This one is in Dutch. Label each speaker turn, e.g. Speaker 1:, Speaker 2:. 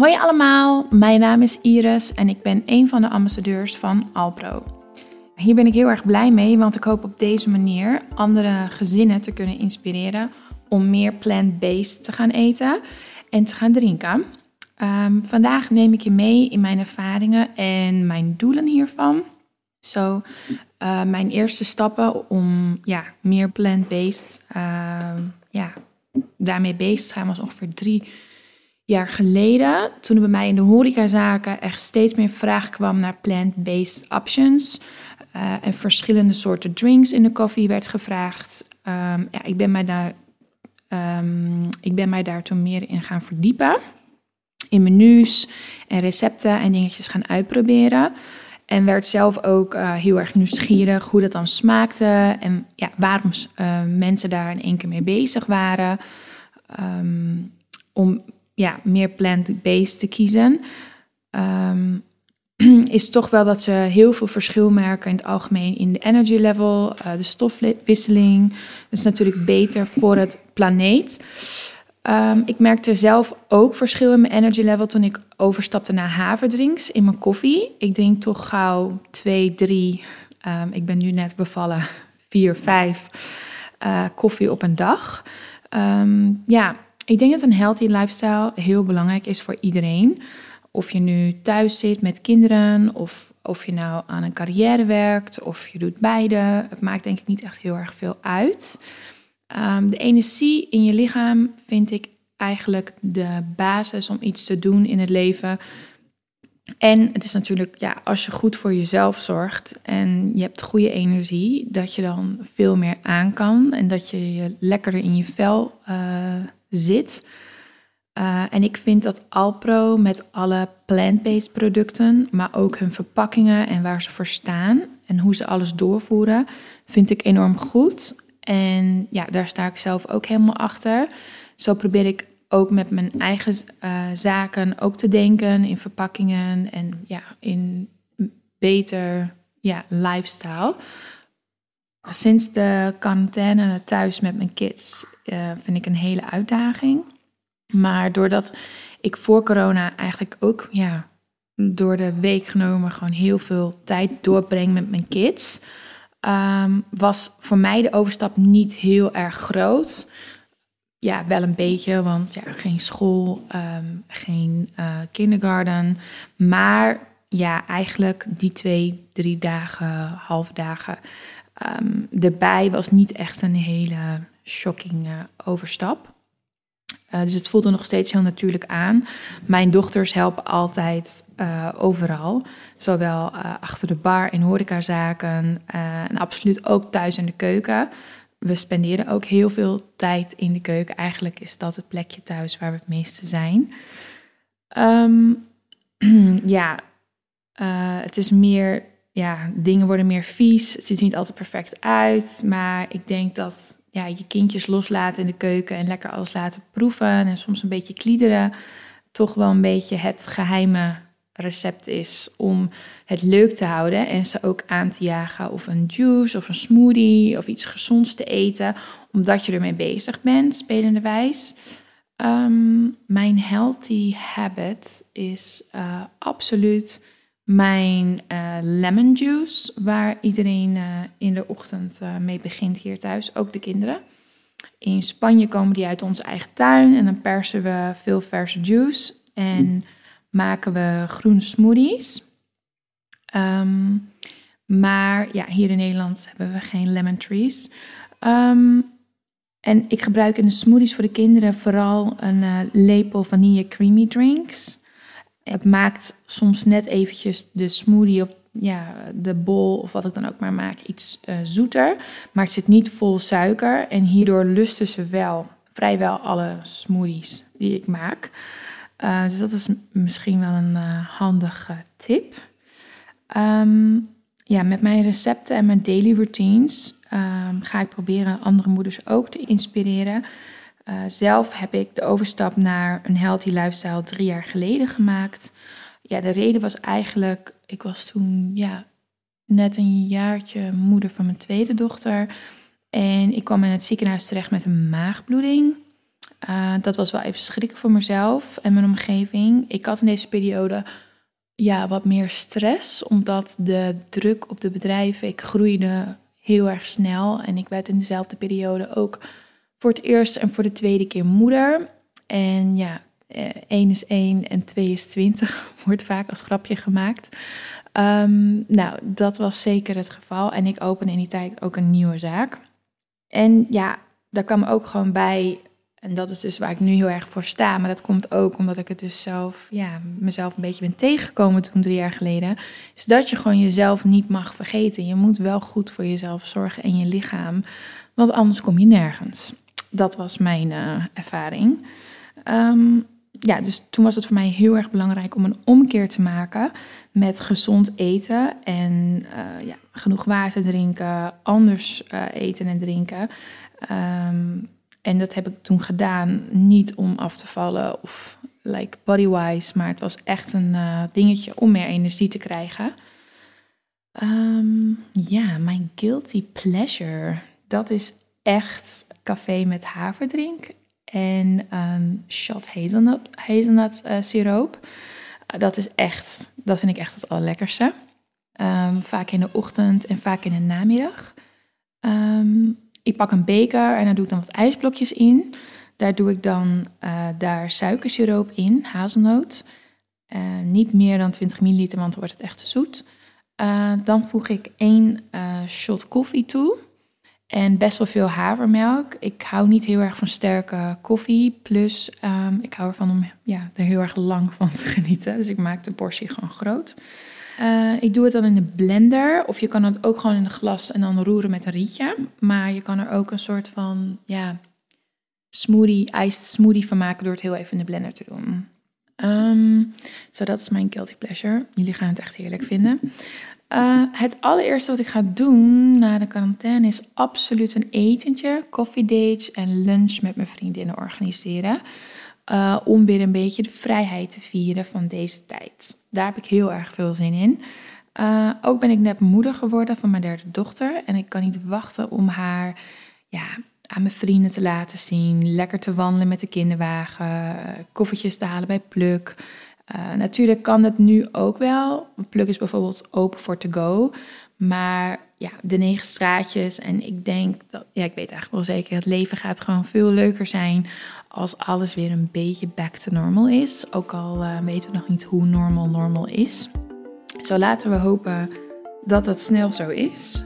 Speaker 1: Hoi allemaal, mijn naam is Iris en ik ben een van de ambassadeurs van Alpro. Hier ben ik heel erg blij mee, want ik hoop op deze manier andere gezinnen te kunnen inspireren om meer plant-based te gaan eten en te gaan drinken. Ehm, vandaag neem ik je mee in mijn ervaringen en mijn doelen hiervan. Zo, uh, mijn eerste stappen om ja, meer plant-based uh, ja, daarmee bezig te gaan was ongeveer drie jaar geleden. Toen bij mij in de horecazaken echt steeds meer vraag kwam naar plant-based options. Uh, en verschillende soorten drinks in de koffie werd gevraagd. Um, ja, ik, ben mij daar, um, ik ben mij daar toen meer in gaan verdiepen. In menus en recepten en dingetjes gaan uitproberen. En werd zelf ook uh, heel erg nieuwsgierig hoe dat dan smaakte. En ja, waarom uh, mensen daar in één keer mee bezig waren. Um, om ja, meer plant-based te kiezen. Um, is toch wel dat ze heel veel verschil merken in het algemeen in de energy level, uh, de stofwisseling. Dat is natuurlijk beter voor het planeet. Um, ik merkte zelf ook verschil in mijn energy level toen ik overstapte naar haverdrinks in mijn koffie. Ik drink toch gauw twee, drie, um, ik ben nu net bevallen, vier, vijf uh, koffie op een dag. Ja, ik denk dat een healthy lifestyle heel belangrijk is voor iedereen. Of je nu thuis zit met kinderen, of of je nou aan een carrière werkt, of je doet beide. Het maakt denk ik niet echt heel erg veel uit. Um, de energie in je lichaam vind ik eigenlijk de basis om iets te doen in het leven. En het is natuurlijk, ja, als je goed voor jezelf zorgt en je hebt goede energie, dat je dan veel meer aan kan en dat je je lekkerder in je vel uh, zit. Uh, en ik vind dat Alpro met alle plant-based producten, maar ook hun verpakkingen en waar ze voor staan en hoe ze alles doorvoeren, vind ik enorm goed. En ja, daar sta ik zelf ook helemaal achter. Zo probeer ik ook met mijn eigen uh, zaken ook te denken in verpakkingen en ja, in beter ja, lifestyle. Sinds de quarantaine thuis met mijn kids uh, vind ik een hele uitdaging. Maar doordat ik voor corona eigenlijk ook ja, door de week genomen gewoon heel veel tijd doorbreng met mijn kids, um, was voor mij de overstap niet heel erg groot. Ja, wel een beetje, want ja, geen school, um, geen uh, kindergarten. Maar ja, eigenlijk die twee, drie dagen, halve dagen um, erbij was niet echt een hele shocking uh, overstap. Uh, dus het voelde nog steeds heel natuurlijk aan. Mijn dochters helpen altijd uh, overal. Zowel achter de bar in horecazaken en absoluut ook thuis in de keuken. We spenderen ook heel veel tijd in de keuken. Eigenlijk is dat het plekje thuis waar we het meeste zijn. Um, ja, het is meer, ja, dingen worden meer vies. Het ziet niet altijd perfect uit. Maar ik denk dat ja, je kindjes loslaten in de keuken en lekker alles laten proeven en soms een beetje kliederen, toch wel een beetje het geheime recept is om het leuk te houden en ze ook aan te jagen of een juice of een smoothie of iets gezonds te eten, omdat je ermee bezig bent, spelende wijs. Um, mijn healthy habit is uh, absoluut mijn uh, lemon juice, waar iedereen uh, in de ochtend uh, mee begint hier thuis, ook de kinderen. In Spanje komen die uit onze eigen tuin en dan persen we veel verse juice en maken we groene smoothies. Um, maar ja, hier in Nederland hebben we geen lemon trees. Um, en ik gebruik in de smoothies voor de kinderen vooral een lepel vanille creamy drinks. Het maakt soms net eventjes de smoothie of ja, de bol of wat ik dan ook maar maak iets uh, zoeter. Maar het zit niet vol suiker. En hierdoor lusten ze wel vrijwel alle smoothies die ik maak. Uh, dus dat is misschien wel een uh, handige tip. Um, ja, met mijn recepten en mijn daily routines um, ga ik proberen andere moeders ook te inspireren. Uh, zelf heb ik de overstap naar een healthy lifestyle drie jaar geleden gemaakt. Ja, de reden was eigenlijk, ik was toen ja, net een jaartje moeder van mijn tweede dochter. En ik kwam in het ziekenhuis terecht met een maagbloeding. Uh, dat was wel even schrikken voor mezelf en mijn omgeving. Ik had in deze periode ja, wat meer stress, omdat de druk op de bedrijven, ik groeide heel erg snel en ik werd in dezelfde periode ook voor het eerst en voor de tweede keer moeder. En ja, 1 eh, is 1 en 2 is 20 wordt vaak als grapje gemaakt. Um, nou, dat was zeker het geval. En ik opende in die tijd ook een nieuwe zaak. En ja, daar kwam ook gewoon bij, en dat is dus waar ik nu heel erg voor sta, maar dat komt ook omdat ik het dus zelf, ja, mezelf een beetje ben tegengekomen toen drie jaar geleden, is dat je gewoon jezelf niet mag vergeten. Je moet wel goed voor jezelf zorgen en je lichaam, want anders kom je nergens. Dat was mijn uh, ervaring. Um, ja, dus toen was het voor mij heel erg belangrijk om een omkeer te maken met gezond eten en uh, ja, genoeg water drinken, anders uh, eten en drinken. Um, en dat heb ik toen gedaan, niet om af te vallen of like body-wise, maar het was echt een dingetje om meer energie te krijgen. Um, ja, mijn guilty pleasure, dat is echt café met haverdrink en een shot hazelnut, hazelnut uh, siroop. dat is echt, dat vind ik echt het allerlekkerste. Um, vaak in de ochtend en vaak in de namiddag. Um, ik pak een beker en dan doe ik dan wat ijsblokjes in. Daar doe ik dan uh, daar suikersiroop in, hazelnoot. Niet meer dan 20 milliliter, want dan wordt het echt te zoet. Dan voeg ik één shot koffie toe. En best wel veel havermelk. Ik hou niet heel erg van sterke koffie. Plus, um, ik hou ervan om ja, er heel erg lang van te genieten. Dus ik maak de portie gewoon groot. Uh, ik doe het dan in de blender. Of je kan het ook gewoon in een glas en dan roeren met een rietje. Maar je kan er ook een soort van ja, smoothie, iced smoothie van maken door het heel even in de blender te doen. Zo, dat is mijn guilty pleasure. Jullie gaan het echt heerlijk vinden. Uh, het allereerste wat ik ga doen na de quarantaine is absoluut een etentje, coffee dates en lunch met mijn vriendinnen organiseren. Uh, om weer een beetje de vrijheid te vieren van deze tijd. Daar heb ik heel erg veel zin in. Uh, ook ben ik net moeder geworden van mijn derde dochter. En ik kan niet wachten om haar ja, aan mijn vrienden te laten zien. Lekker te wandelen met de kinderwagen. Koffertjes te halen bij Pluk. Uh, natuurlijk kan het nu ook wel. Pluk is bijvoorbeeld open voor to go. Maar ja, de negen straatjes. En ik denk dat, ja, ik weet eigenlijk wel zeker, het leven gaat gewoon veel leuker zijn als alles weer een beetje back to normal is. Ook al uh, weten we nog niet hoe normal normal is. Zo laten we hopen dat dat snel zo is.